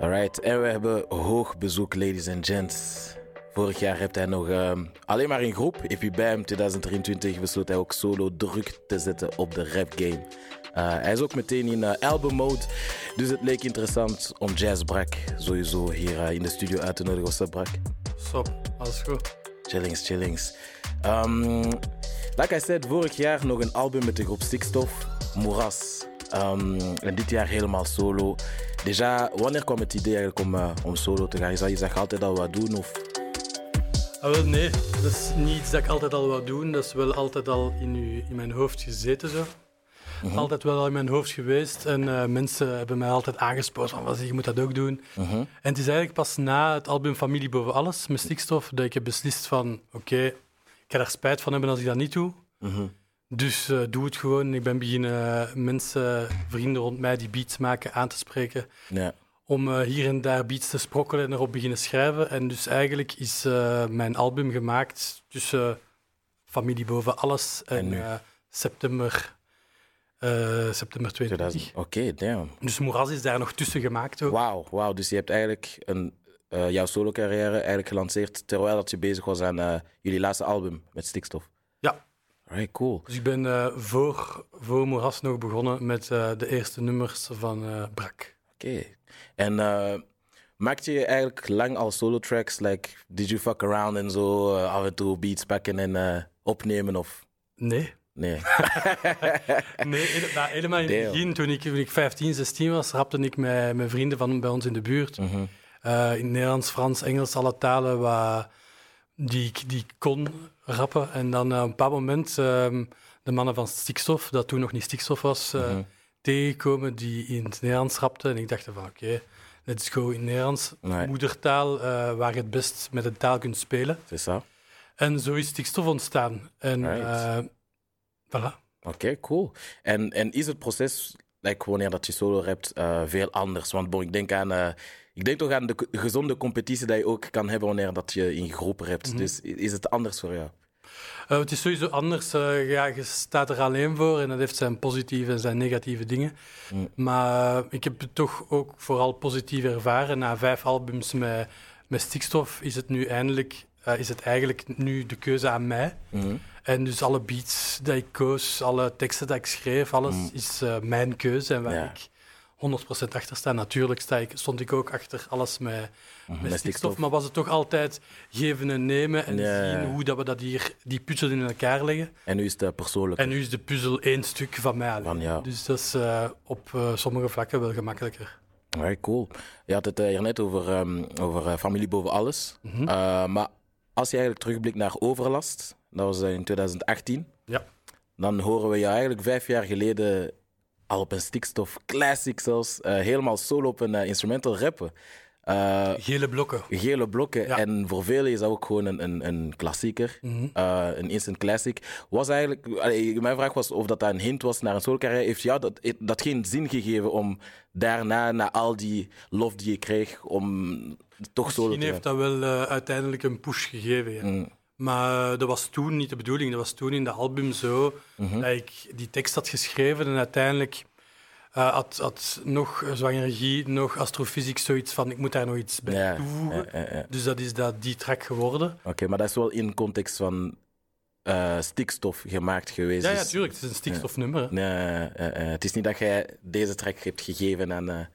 Alright, en we hebben hoog bezoek, ladies and gents. Vorig jaar heeft hij nog ehm, alleen maar in groep. If bij hem 2023 besloot hij ook solo druk te zetten op de rap game. Uh, hij is ook meteen in uh, album mode. Dus het leek interessant om Jazz Brak sowieso hier uh, in de studio uit te nodigen. What's up, Brak? Stop, alles goed. Chillings, chillings. Um, like I said, vorig jaar nog een album met de groep Stikstof, Moeras. Um, en dit jaar helemaal solo. Wanneer kwam het idee eigenlijk om, uh, om solo te gaan? Is dat iets dat je altijd al wat doen? Of? Ah, wel, nee, dat is niet iets dat ik altijd al wou doen. Dat is wel altijd al in, u, in mijn hoofd gezeten. Zo. Mhm. Altijd wel al in mijn hoofd geweest. En uh, mensen hebben mij altijd aangespoord van, wat, je moet dat ook doen. Mhm. En het is eigenlijk pas na het album Familie Boven Alles, met Stikstof, dat ik heb beslist van, oké, ik ga daar spijt van hebben als ik dat niet doe. Mhm. Dus uh, doe het gewoon. Ik ben beginnen mensen, vrienden rond mij die beats maken, aan te spreken. Ja. Om uh, hier en daar beats te sprokkelen en erop beginnen schrijven. En dus eigenlijk is uh, mijn album gemaakt tussen Familie Boven Alles en, en september, september 2020. Oké, okay, damn. Dus Moeras is daar nog tussen gemaakt ook. Wauw, wow. dus je hebt eigenlijk een, jouw solo-carrière eigenlijk gelanceerd terwijl dat je bezig was aan jullie laatste album met Stikstof. Right, cool. Dus ik ben uh, voor, voor Moeras nog begonnen met uh, de eerste nummers van uh, Brak. Oké. Okay. En maakte je eigenlijk lang al solo tracks? Like, did you fuck around en zo af en toe beats pakken en opnemen? Of? Nee. Nee. nee, nou, helemaal in het begin, toen ik, toen ik 15, 16 was, rapte ik met, met vrienden van bij ons in de buurt. Mm -hmm. in Nederlands, Frans, Engels, alle talen waar, die, die ik kon rappen. En dan uh, op een bepaald moment um, de mannen van Stikstof, dat toen nog niet Stikstof was, uh, tegenkomen die in het Nederlands rapten. En ik dacht van oké, okay, let's go in Nederlands. Nee. Moedertaal, uh, waar je het best met de taal kunt spelen. Ça. En zo is Stikstof ontstaan. En right. voilà. Oké, okay, cool. En, en is het proces, like, wanneer dat je solo rapt, veel anders? Want bon, ik denk aan ik denk toch aan de gezonde competitie dat je ook kan hebben wanneer dat je in groepen hebt. Mm -hmm. Dus is het anders voor jou? Uh, het is sowieso anders. Uh, ja, je staat er alleen voor en dat heeft zijn positieve en zijn negatieve dingen. Mm. Maar uh, ik heb het toch ook vooral positief ervaren. Na vijf albums met, met stikstof is het nu eindelijk, is het eigenlijk nu de keuze aan mij. Mm. En dus alle beats die ik koos, alle teksten die ik schreef, alles mm. is mijn keuze en waar ja. ik 100% achter staan. Natuurlijk sta ik, stond ik ook achter alles met, met, met stikstof, maar was het toch altijd geven en nemen en ja. zien hoe dat we dat hier, die puzzel in elkaar leggen. En nu is het persoonlijk. En nu is de puzzel één stuk van mij. Van, ja. Dus dat is uh, op uh, sommige vlakken wel gemakkelijker. Right, cool. Je had het uh, hier net over, um, over familie boven alles. Mm -hmm. maar als je eigenlijk terugblikt naar overlast, dat was in 2018. Ja. Dan horen we je eigenlijk vijf jaar geleden al op een stikstof classic zelfs, uh, helemaal solo op een uh, instrumental rappen. Uh, gele blokken. Gele blokken. Ja. En voor velen is dat ook gewoon een, een, een klassieker, mm -hmm. een instant classic. Was eigenlijk, allee, mijn vraag was of dat een hint was naar een solo carrière. Heeft jou dat, dat geen zin gegeven om daarna, na al die lof die je kreeg, om toch solo te Misschien heeft dat wel uiteindelijk een push gegeven. Ja. Mm. Maar dat was toen niet de bedoeling. Dat was toen in de album zo mm -hmm. dat ik die tekst had geschreven en uiteindelijk uh, had, had nog zwangerie, nog astrofysiek zoiets van ik moet daar nog iets bij ja, toevoegen. Ja, ja, dus dat is dat, die track geworden. Oké, okay, maar dat is wel in context van uh, stikstof gemaakt geweest. Ja, ja, tuurlijk. Het is een stikstofnummer. Nee, uh, het is niet dat jij deze track hebt gegeven aan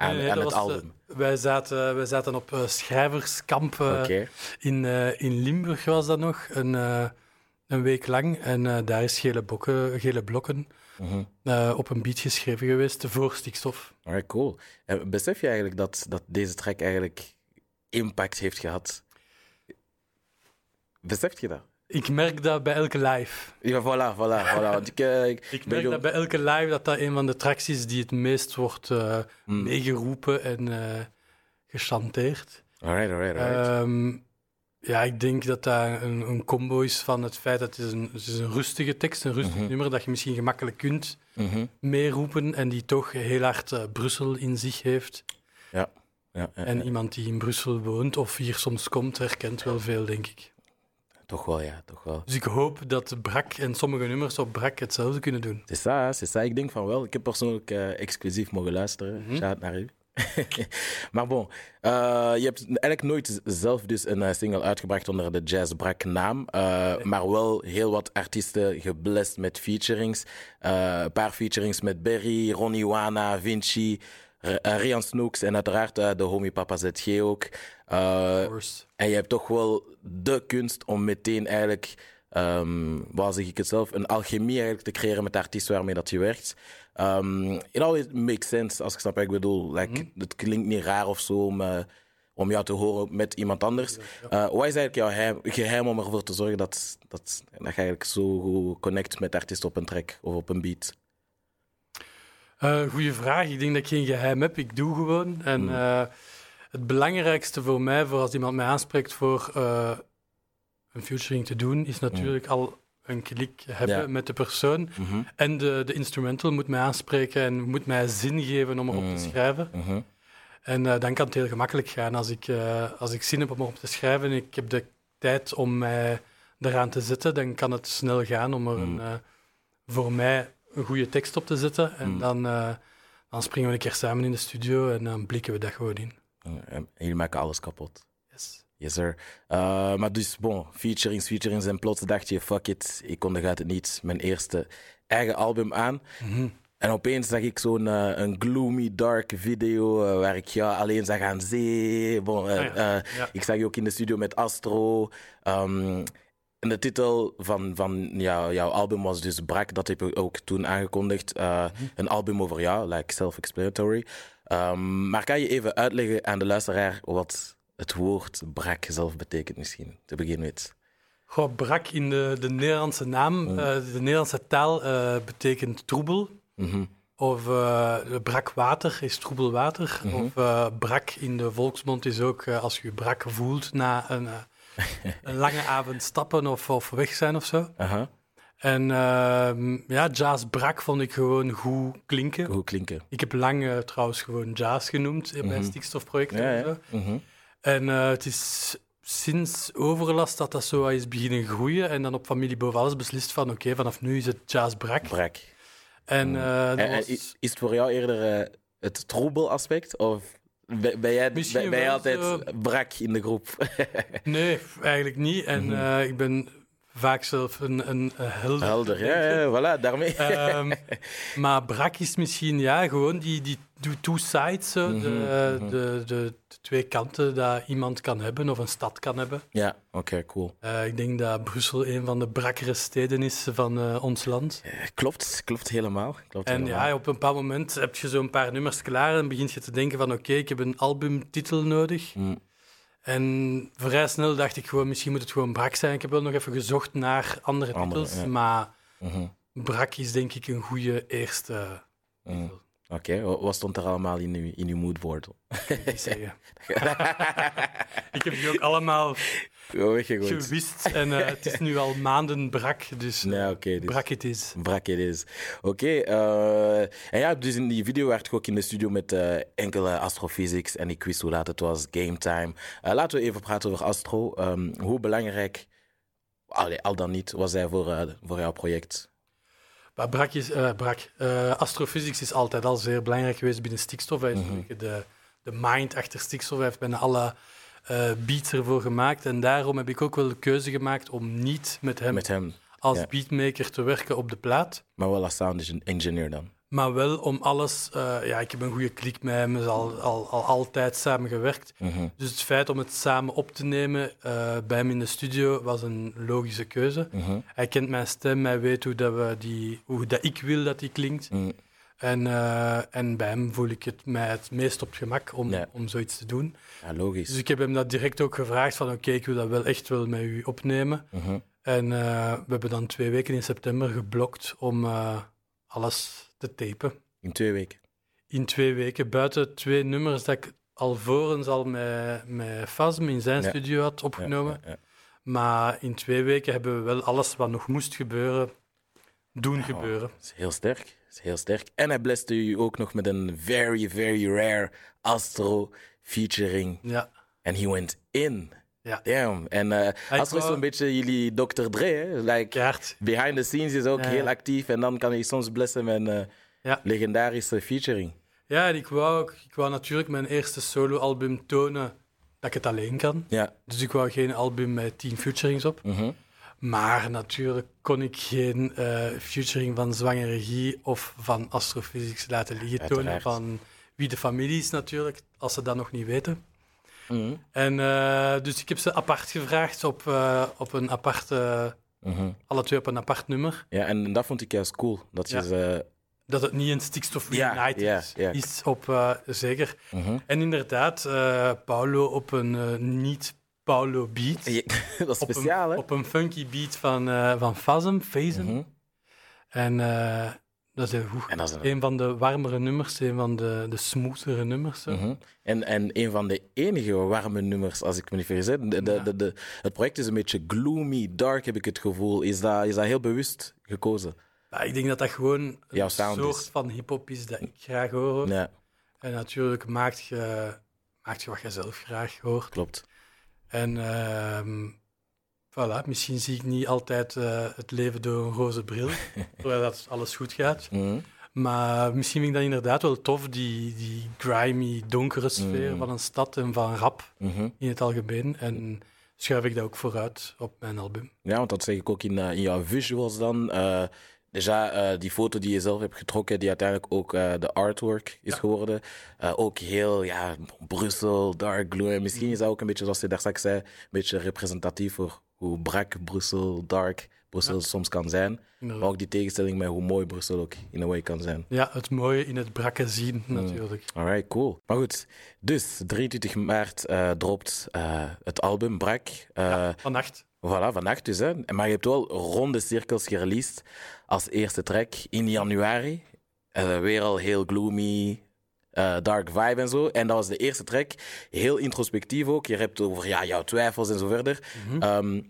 aan, nee, nee, aan het was, album? wij, zaten, wij zaten op uh, schrijverskamp okay. in, in Limburg, was dat nog, een, een week lang. En daar is Gele, bokken, gele Blokken mm -hmm. op een beat geschreven geweest voor stikstof. Alright, cool. En besef je eigenlijk dat, dat deze track eigenlijk impact heeft gehad? Besef je dat? Ik merk dat bij elke live. Ja, voilà, voilà. voilà. Want ik, uh, ik, ik merk dat bij elke live dat dat een van de tracks is die het meest wordt uh, mm. meegeroepen en uh, gechanteerd. Alright, alright, alright. Um, ja, ik denk dat dat een, een, combo is van het feit dat het is een, het is een rustige tekst, een rustig mm -hmm. nummer dat je misschien gemakkelijk kunt mm -hmm. meeroepen en die toch heel hard Brussel in zich heeft. Ja. Ja, ja, en ja. iemand die in Brussel woont of hier soms komt, herkent wel veel, denk ik. Toch wel, ja, toch wel. Dus ik hoop dat Brak en sommige nummers op Brak hetzelfde kunnen doen. C'est ça, c'est ça. Ik denk van wel. Ik heb persoonlijk uh, exclusief mogen luisteren. Mm -hmm. Shout naar u. maar bon, uh, je hebt eigenlijk nooit zelf dus een uh, single uitgebracht onder de Jazz Brak naam. Uh, nee. Maar wel heel wat artiesten geblest met featurings. een paar featurings met Berry, Ronnie Wana, Vinci, Rian Snooks en uiteraard de homie Papa ZG ook. En je hebt toch wel de kunst om meteen eigenlijk um, waar zeg ik het zelf, een alchemie eigenlijk te creëren met de artiest waarmee dat je werkt. Um, it always makes sense, als ik snap wat ik bedoel. Like, mm Het klinkt niet raar of zo om, uh, om jou te horen met iemand anders. Uh, wat is eigenlijk jouw geheim, geheim, om ervoor te zorgen dat, dat, dat je eigenlijk zo goed connect met de artiest op een track of op een beat? Uh, goeie vraag. Ik denk dat ik geen geheim heb. Ik doe gewoon. En mm. Het belangrijkste voor mij, voor als iemand mij aanspreekt voor een featuring te doen, is natuurlijk al een klik hebben met de persoon. Mhm. En de, de instrumental moet mij aanspreken en moet mij zin geven om erop te mhm. schrijven. Mhm. En uh, dan kan het heel gemakkelijk gaan. Als ik, uh, als ik zin heb om erop te schrijven en ik heb de tijd om mij eraan te zetten, dan kan het snel gaan om er een, voor mij een goede tekst op te zetten. En dan, dan springen we een keer samen in de studio en dan blikken we dat gewoon in. Jullie maken alles kapot. Yes, sir. Uh, maar dus, bon, featurings, featurings. En plots dacht je, fuck it, ik uit het niet mijn eerste eigen album aan. Mm En opeens zag ik zo'n uh, een gloomy, dark video uh, waar ik ja, alleen zag aan zee. Bon, ah, ja. Ja. Ik zag je ook in de studio met Astro. Um, en de titel van, van ja, jouw album was dus Brak, dat heb je ook toen aangekondigd. Mm -hmm. Een album over jou, like self-explanatory. Um, maar kan je even uitleggen aan de luisteraar wat het woord brak zelf betekent misschien, te beginnen met? Goh, brak in de, de Nederlandse naam, mm. uh, de Nederlandse taal uh, betekent troebel. Mm -hmm. Of uh, brak water is troebel water. Mm -hmm. Of brak in de volksmond is ook als je brak voelt na een, een lange avond stappen of, of weg zijn of zo. -huh. En ehm, ja, jazz brak vond ik gewoon goed klinken. Goed klinken. Ik heb lang trouwens gewoon jazz genoemd in mijn -hmm. stikstofprojecten. Ja, ja. Mhm. En uh, het is sinds overlast dat dat zo is beginnen groeien. En dan op familie boven alles beslist van oké, okay, vanaf nu is het jazz brak. Brak. En, uh, en, was... is het voor jou eerder uh, het troebel-aspect? Of ben jij, ben, ben jij altijd brak in de groep? nee, eigenlijk niet. En mm -hmm. ik ben vaak zelf een, een helder. Helder, ja, ja, voilà, daarmee. Um, maar brak is misschien ja, gewoon die, die two sides, zo, mm -hmm, de, mm -hmm. de, de, de, twee kanten dat iemand kan hebben of een stad kan hebben. Ja, oké, okay, cool. Uh, ik denk dat Brussel een van de brakkere steden is van uh, ons land. Ja, klopt, klopt helemaal. Klopt en helemaal. ja, op een bepaald moment heb je zo'n paar nummers klaar en begint je te denken van oké, okay, ik heb een albumtitel nodig. Mm. En vrij snel dacht ik gewoon, misschien moet het gewoon Brak zijn. Ik heb wel nog even gezocht naar andere, andere titels, ja. maar -hmm. Brak is denk ik een goede eerste mm. Oké, okay. wat stond er allemaal in uw, in uw moodboard? Zeggen. ik heb die ook allemaal oh, gewist en uh, het is nu al maanden brak, dus, okay, dus brak het is. Brak het is. Oké, okay, uh, en ja, dus in die video werd ik ook in de studio met enkele astrophysics en ik wist hoe laat het was, game time. laten we even praten over astro. Um, hoe belangrijk, allee, al dan niet, was hij voor, voor jouw project? Maar brak is, brak. Astrophysics is altijd al zeer belangrijk geweest binnen stikstof. Hij is mm -hmm. de, de mind achter stikstof. Hij heeft bijna alle beats ervoor gemaakt. En daarom heb ik ook wel de keuze gemaakt om niet met hem, met hem als ja. beatmaker te werken op de plaat. Maar wel als sound engineer dan? Maar wel om alles... Uh, ja, ik heb een goede klik met hem. We hebben al, al, al altijd samen gewerkt. Mm -hmm. Dus het feit om het samen op te nemen uh, bij hem in de studio was een logische keuze. Mm -hmm. Hij kent mijn stem, hij weet hoe, dat we die, hoe dat ik wil dat die klinkt. Mm. En, uh, en bij hem voel ik het mij het meest op het gemak om, ja. om zoiets te doen. Ja, logisch. Dus ik heb hem dat direct ook gevraagd van oké, okay, ik wil dat wel echt wel met u opnemen. -hmm. En we hebben dan twee weken in september geblokt om alles te tapen. In twee weken? In twee weken. Buiten twee nummers dat ik alvorens al met, met Fasm in zijn ja. studio had opgenomen. Maar in twee weken hebben we wel alles wat nog moest gebeuren, doen oh, gebeuren. Dat is heel sterk. Is heel sterk. En hij bleste u ook nog met een very, very rare Astro featuring. Ja. En he went in. Ja. Damn. En uh, Astro is zo'n beetje jullie Dr. Dre, hè? Like, behind the scenes is ook ja, heel actief. En dan kan hij soms blessen met een uh, ja. legendarische featuring. Ja, en ik wou, ook, ik wou natuurlijk mijn eerste soloalbum tonen dat ik het alleen kan. Ja. Dus ik wou geen album met tien featurings op. Mhm. Maar natuurlijk kon ik geen eh, featuring van Zwangere Guy of van Astrophysics laten liggen tonen van wie de familie is natuurlijk, als ze dat nog niet weten. Mhm. En eh, dus ik heb ze apart gevraagd op, eh, op een aparte, Mhm. alle twee op een apart nummer. Ja, en dat vond ik juist cool. Dat je Ja. Dat het niet een Stikstof Ja, is, ja. is op, zeker. Mhm. En inderdaad, Paulo op een eh, niet-Paulo beat. Ja, dat is op, speciaal, een, hè? op een funky beat van, eh van Phasm, Phasm. Mhm. En eh, dat is, een, En dat is een- een van de warmere nummers, een van de, de smoothere nummers. Mhm. en, en een van de enige warme nummers, als ik me niet vergis. De, de, Ja. de, de- het project is een beetje gloomy, dark, heb ik het gevoel. Is dat, is dat heel bewust gekozen? Ja, ik denk dat dat gewoon een soort is. van hip-hop is dat ik graag hoor. Ja, En natuurlijk maakt je, maakt je wat je zelf graag hoort. klopt. En ehm, voilà, misschien zie ik niet altijd eh, het leven door een roze bril, terwijl dat alles goed gaat. Mhm. Maar misschien vind ik dat inderdaad wel tof, die, die grimy, donkere sfeer Mm. van een stad en van rap Mhm. in het algemeen. En schuif ik dat ook vooruit op mijn album. Ja, want dat zeg ik ook in, eh, in jouw visuals dan. Eh Déjà, eh, die foto die je zelf hebt getrokken, die uiteindelijk ook eh, de artwork is Ja. geworden. Eh, ook heel, ja, Brussel, dark glow. En misschien is dat ook een beetje, zoals je daar straks zei, een beetje representatief voor hoe brak Brussel, dark Brussel soms kan zijn. Maar ook die tegenstelling met hoe mooi Brussel ook in een way kan zijn. Ja, het mooie in het brakke zien Mm. natuurlijk. Alright, cool. Maar goed, dus 23 maart eh, dropt eh, het album Brak. Eh, Vannacht. Voilà, vannacht dus. Hè. Maar je hebt wel ronde cirkels gereleased als eerste track in januari. Weer al heel gloomy, dark vibe en zo. En dat was de eerste track. Heel introspectief ook. Je hebt over ja, jouw twijfels en zo verder. Mhm. Ehm,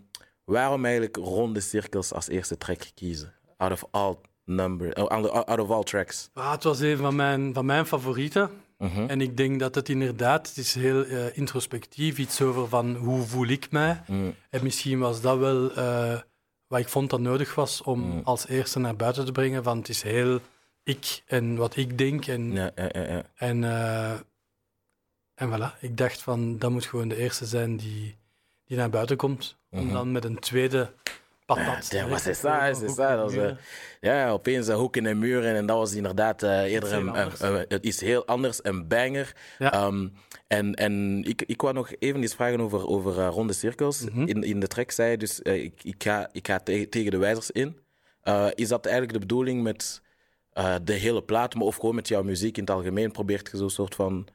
waarom eigenlijk ronde cirkels als eerste track kiezen? Out of all number, oh, out of all tracks. Ah, het was een van mijn, van mijn favorieten. Mhm. En ik denk dat het inderdaad, het is heel eh, introspectief, iets over van hoe voel ik mij. Mm, En misschien was dat wel eh, wat ik vond dat nodig was om Mm. als eerste naar buiten te brengen. Van het is heel ik en wat ik denk. En, ja, ja, ja, ja. en, eh, en voilà, ik dacht van dat moet gewoon de eerste zijn die, die naar buiten komt. Om Mhm. dan met een tweede patat Ja, c'est te en dat was, muren. Ja, opeens een hoek in de muur. En dat was inderdaad eh, eerder een, een- een- het is heel anders, een banger. Ja. Ehm, en en ik, ik wou nog even iets vragen over, over eh, ronde cirkels. Mhm. in, in de track zei je dus, eh, ik, ik ga, ik ga te- tegen de wijzers in. Eh, is dat eigenlijk de bedoeling met eh, de hele plaat, maar of gewoon met jouw muziek in het algemeen? Probeert je zo'n soort van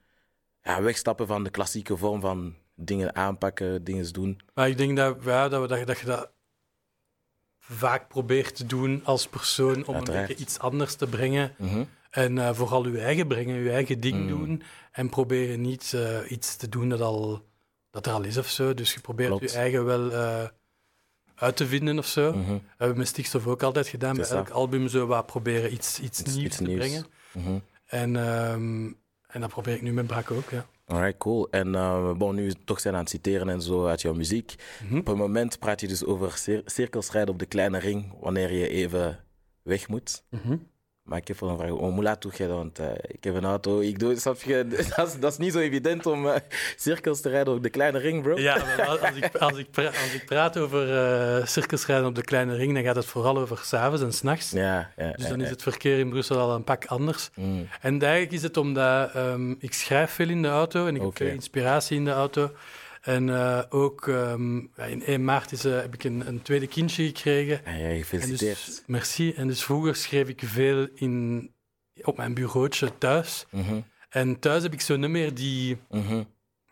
ja, wegstappen van de klassieke vorm van dingen aanpakken, dingen doen? Maar ik denk dat, ja, dat, we, dat, dat je dat vaak probeert te doen als persoon om Uiteraard. een beetje iets anders te brengen. Mhm. En eh, vooral je eigen brengen, je eigen ding Mm. doen. En proberen niet eh, iets te doen dat, al, dat er al is of zo. Dus je probeert Klopt. je eigen wel eh, uit te vinden of zo. Mhm. Dat hebben we met Stikstof ook altijd gedaan. Bij elk album zo wat proberen iets, iets, Iets- nieuws iets te nieuws. brengen. Mhm. En, ehm, en dat probeer ik nu met Brak ook, ja. Alright, cool. En eh bon, nu toch zijn aan het citeren en zo uit jouw muziek. Mhm. Op een moment praat je dus over cir cirkels rijden op de kleine ring wanneer je even weg moet. Mhm. Maar ik heb wel een vraag. Doe je dat? Want eh, ik heb een auto. Ik doe, snap je? Dat is, dat is niet zo evident om eh, cirkels te rijden op de kleine ring, bro. Ja, als ik, als ik, pra- als ik praat over eh circusrijden op de kleine ring, dan gaat het vooral over s'avonds en s'nachts. ja, ja, Dus dan ja, is het verkeer in Brussel al een pak anders. Mm, En eigenlijk is het omdat ehm, ik schrijf veel in de auto en ik heb veel inspiratie in de auto. En eh, ook ehm, in 1 maart is, eh, heb ik een, een tweede kindje gekregen. En gefeliciteerd. dus, merci. En dus vroeger schreef ik veel in, op mijn bureautje thuis. Mhm, En thuis heb ik zo niet meer die, mhm.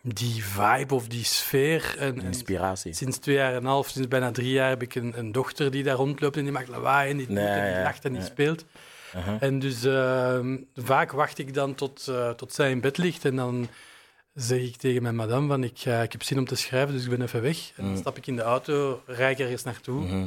die vibe of die sfeer. En, en Inspiratie. sinds twee jaar en een half, sinds bijna drie jaar, heb ik een, een dochter die daar rondloopt en die maakt lawaai en die, doet Nee, en die ja, lacht en die ja. speelt. Aha. En dus ehm, vaak wacht ik dan tot, eh, tot zij in bed ligt en dan zeg ik tegen mijn madame van ik, ga- ik heb zin om te schrijven, dus ik ben even weg. En dan Mm. stap ik in de auto, rijd ik ergens naartoe, Mhm,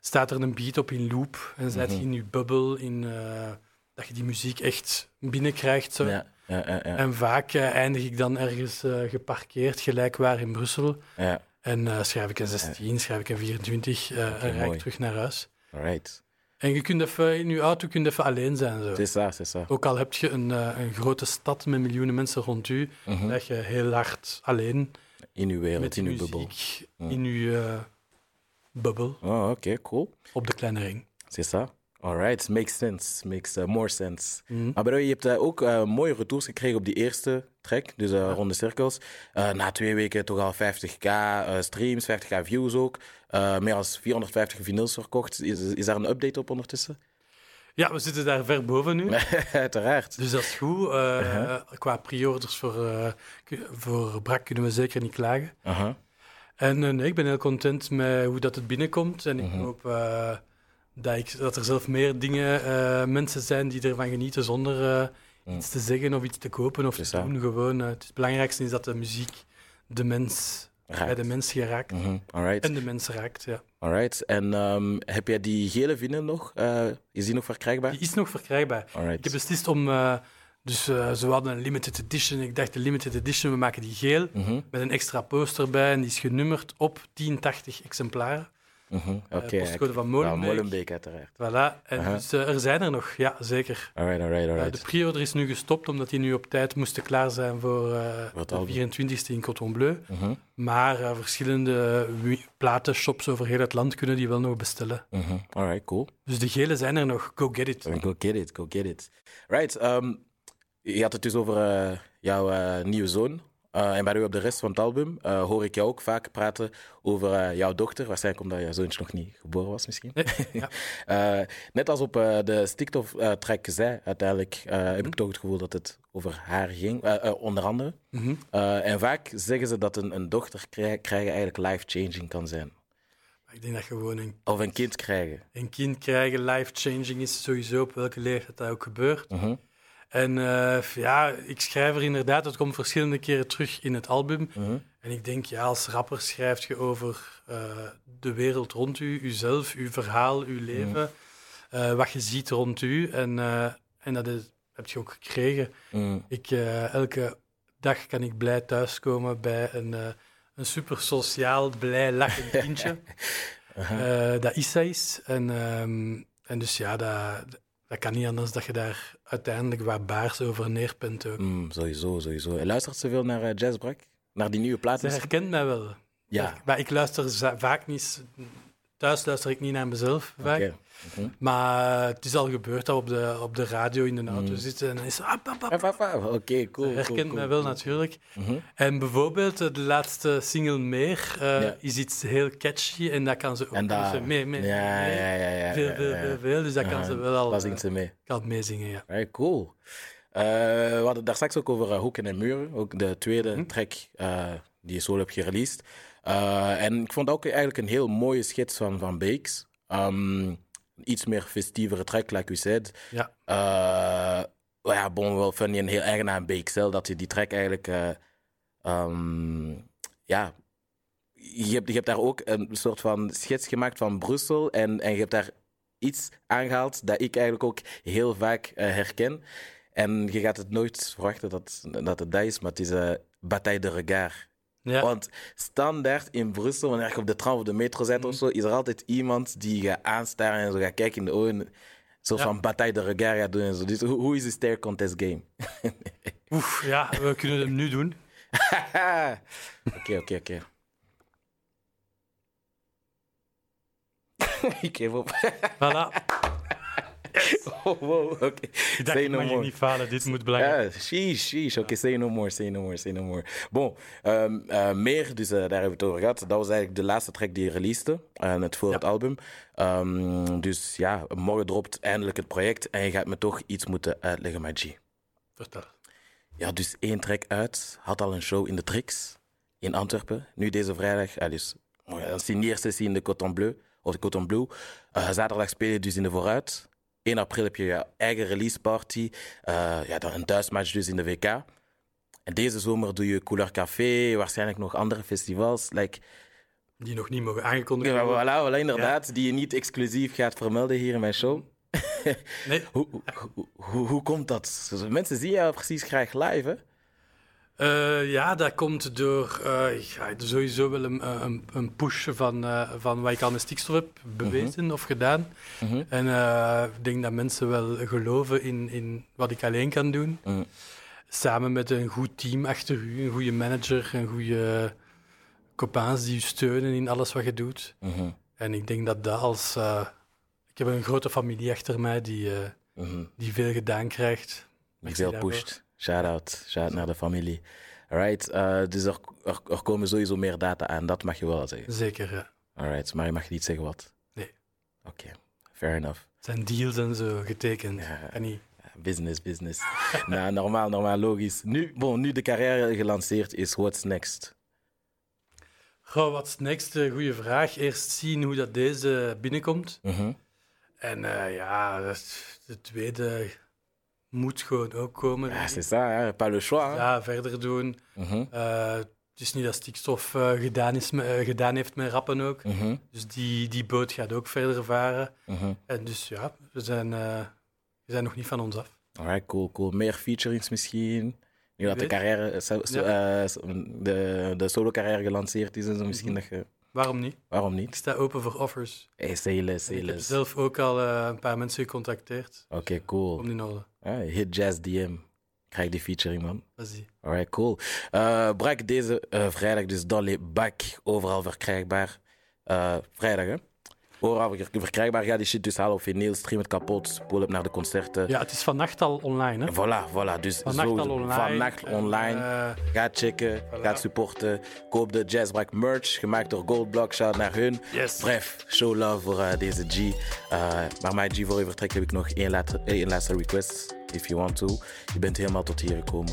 staat er een beat op in loop en zit Mhm. je in je bubbel, in, eh, dat je die muziek echt binnenkrijgt. Zo. Ja, ja, ja, ja. En vaak eh, eindig ik dan ergens eh, geparkeerd, gelijk waar in Brussel. ja. En eh, schrijf ik een 16, schrijf ik een 24 eh, en rijd ik terug naar huis. Alright. En je kunt even in je auto kunt even alleen zijn. Zo. C'est ça, c'est ça. Ook al heb je een, eh, een grote stad met miljoenen mensen rond u, Mhm. leg je heel hard alleen In uw wereld, met in uw bubbel. in je eh, bubbel Oh, oké, cool. op de kleine ring. C'est ça. Alright, makes sense. Makes uh, more sense. Mhm. Maar bro, je hebt eh, ook eh, mooie retours gekregen op die eerste track, dus eh Ronde Cirkels. Eh, na twee weken toch al 50k eh, streams, 50k views ook. Meer dan 450 vinyls verkocht. Is, is daar een update op ondertussen? Ja, we zitten daar ver boven nu. Uiteraard. Dus dat is goed. Eh, Qua pre-orders voor, voor Brak kunnen we zeker niet klagen. Aha. En nee, ik ben heel content met hoe dat het binnenkomt. En ik Mhm. hoop dat, ik, dat er zelf meer dingen, mensen zijn die ervan genieten zonder. Iets te zeggen of iets te kopen of te doen. Gewoon, eh, het belangrijkste is dat de muziek de mens, bij de mens geraakt. Mhm. En de mens raakt, ja. Alright. En ehm, heb jij die gele vinyl nog? Eh, is die nog verkrijgbaar? Die is nog verkrijgbaar. Ik Alright. heb beslist om... eh, dus eh, ze hadden een limited edition. Ik dacht, de limited edition, we maken die geel. Mhm, Met een extra poster bij. En die is genummerd op 1080 exemplaren. Mhm. Eh, Oké. postcode van Ja, Molenbeek. Molenbeek, uiteraard. Voilà. En dus eh, er zijn er nog, ja, zeker. Alright, alright, Eh, alright. de pre-order is nu gestopt, omdat die nu op tijd moesten klaar zijn voor eh, de album. 24e in Coton Bleu. Mhm, Maar eh, verschillende platenshops over heel het land kunnen die wel nog bestellen. mhm. Alright, cool. Dus de gele zijn er nog. Go get it. Go get it, go get it. Right, ehm, je had het dus over jouw eh, nieuwe zoon. Eh, en bij u op de rest van het album eh, hoor ik jou ook vaak praten over eh, jouw dochter. Waarschijnlijk omdat je zoontje nog niet geboren was, misschien. Nee, ja. Net als op de stikstof-track zei, uiteindelijk heb ik toch het gevoel dat het over haar ging, onder andere. Mhm. En vaak zeggen ze dat een, een dochter krij- krijgen eigenlijk life-changing kan zijn. Ik denk dat gewoon een, Of een kind krijgen. een kind krijgen life-changing is sowieso op welke leeftijd dat ook gebeurt. Mhm, En eh, ja, ik schrijf er inderdaad, het komt verschillende keren terug in het album. mhm, En ik denk, ja, als rapper schrijf je over eh, de wereld rond u, uzelf, uw verhaal, uw leven, eh, wat je ziet rond u. En, en dat is, heb je ook gekregen. mhm. Ik, elke dag kan ik blij thuiskomen bij een, een super sociaal, blij, lachend kindje. Dat is zij is. En, ehm, en dus ja, dat, dat kan niet anders dat je daar uiteindelijk wat baars over neerpent ook. Mm, sowieso, sowieso. En luistert ze veel naar Jazzbrak? Naar die nieuwe plaat? Ze herkent mij wel. Ja. Maar ik luister vaak niet... Thuis luister ik niet naar mezelf vaak. Mhm. Maar het is al gebeurd dat we op de, op de radio in de auto Mm. zitten en dan is. Oké, cool. Ze herkent cool, cool, mij wel cool. natuurlijk. Mhm. En bijvoorbeeld eh, de laatste single Meer eh, Ja. is iets heel catchy en dat kan ze ook En dus, mee, mee, ja, mee. ja, ja, ja. veel, veel, veel, veel. Dus dat kan ze wel al Daar eh, zingt ze mee. kan meezingen, ja. Right, cool. We hadden daar straks ook over Hoeken en Muren. Ook de tweede Mhm. track die je solo hebt gereleased. Eh, en ik vond ook eigenlijk een heel mooie schets van Van Beeks. Ehm, iets meer festievere track, like u said. Ja. Eh, ja, bon, wel funny en heel eigen aan Beeks. Zelf dat je die track eigenlijk... eh, ehm, ja, je hebt, je hebt daar ook een soort van schets gemaakt van Brussel. En, en je hebt daar iets aangehaald dat ik eigenlijk ook heel vaak herken. En je gaat het nooit verwachten dat, dat het dat is, maar het is eh Bataille de Regard. Ja, Want standaard in Brussel, wanneer je op de tram of de metro zit of zo, is er altijd iemand die je aanstaren en zo gaat kijken in de ogen. Ja. van Bataille de Regard gaat doen en zo. Dus hoe hoe is de stare contest game? Oef, ja, we kunnen hem nu doen. Oké, oké, oké. Ik geef op. Voilà. Oh, wow, oké. Ik dacht, Say no mag niet falen, dit moet blijven. Ja, sheesh, sheesh. Oké, say no more, say no more, say no more. Bon, ehm, eh, meer, dus eh, daar hebben we het over gehad. Dat was eigenlijk de laatste track die je releaste, eh, net voor Ja. het album. Ehm, dus ja, morgen dropt eindelijk het project en je gaat me toch iets moeten uitleggen, G. Vertel. Ja, dus één track uit, had al een show in de Trix in Antwerpen. Nu deze vrijdag, eh, dus een signeersessie in de Coton Bleu, of de Coton Blue. Eh, zaterdag speel je dus in de Vooruit. 1 april heb je je eigen release party. Eh, ja, dan een thuismatch dus in de WK. En deze zomer doe je Couleur Café, waarschijnlijk nog andere festivals. Like, Die nog niet mogen aangekondigd ja, worden. voilà, voilà, inderdaad, die je niet exclusief gaat vermelden hier in mijn show. Nee, Hoe, hoe, hoe, hoe komt dat? Mensen zien jou precies graag live, hè? Uh, ja, dat komt door uh, ja, sowieso wel een, een, een push van, uh, van wat ik al met stikstof heb bewezen mm of gedaan. -hmm. En ik denk dat mensen wel geloven in, in wat ik alleen kan doen. Mm. Samen met een goed team achter u, een goede manager, een goede copains die u steunen in alles wat je doet. En ik denk dat dat als... ik heb een grote familie achter mij die, die veel gedaan krijgt. Die veel pusht. Shout-out, shout naar de familie. Alright, uh, dus er, er, er, komen sowieso meer data aan, dat mag je wel zeggen. Zeker, ja. Alright, maar je mag niet zeggen wat. Nee. Oké, okay. fair enough. Het zijn deals en zo getekend. Ja, en niet. Business, business. nou, normaal, normaal, logisch. Nu, bon, nu de carrière gelanceerd is, what's next? Goh, what's next? Uh, goeie vraag. Eerst zien hoe dat deze binnenkomt. Mm -hmm. En uh, ja, de tweede moet gewoon ook komen. Ja, c'est ça, hè? pas le choix. Ja, verder doen. Mm -hmm. uh, het is niet dat stikstof uh, gedaan, is, uh, gedaan heeft met rappen ook. Mm -hmm. Dus die, die boot gaat ook verder varen. Mm -hmm. En dus ja, we zijn, we zijn nog niet van ons af. Alright, cool, cool. Meer featurings misschien? Nu dat de, carrière, so, ja. de, de solo-carrière gelanceerd is, en zo misschien dat je... Waarom niet? Waarom niet? Ik sta open voor offers. Hey, say less, say Ik heb zelf ook al een paar mensen gecontacteerd. Oké, okay, cool. Om die nodig. Hit Jazz DM. Krijg die featuring, man. Vas-y. Alright, cool. Uh, Brak, deze uh, vrijdag dus Dolly Back. Overal verkrijgbaar. vrijdag, hè? Overal verkrijgbaar. Ga die shit dus halen op vinyl. Stream het kapot. Pull up naar de concerten. Ja, het is vannacht al online, hè? Voilà, voilà. Dus vannacht zo, al online. Vannacht online. Uh, ga checken. Voilà. Ga supporten. Koop de Jazzbrak merch. Gemaakt door Goldblock. Shout naar hun. Yes. Bref, show love voor uh, deze G. Uh, maar mijn G, voor je vertrek heb ik nog één laatste, één laatste request. If you want to. Je bent helemaal tot hier gekomen.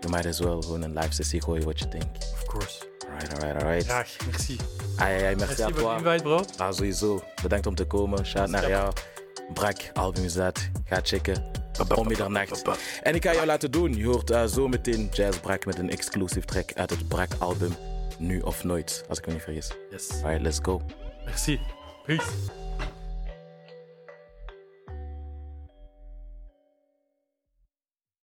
Je might as well gewoon een live sessie gooien wat je denkt. Of course. Alright, alright, alright. Graag, merci. Ai, ai, merci, merci à toi. Invite, bro. Ah, sowieso. Bedankt om te komen. Shout naar jou. Brak, album is uit. Ga checken. Om middernacht. En ik ga jou laten doen. Je hoort uh, zo meteen Jazz Brak met een exclusive track uit het Brak album. Nu of nooit, als ik me niet vergis. Yes. Alright, let's go. Merci. Peace.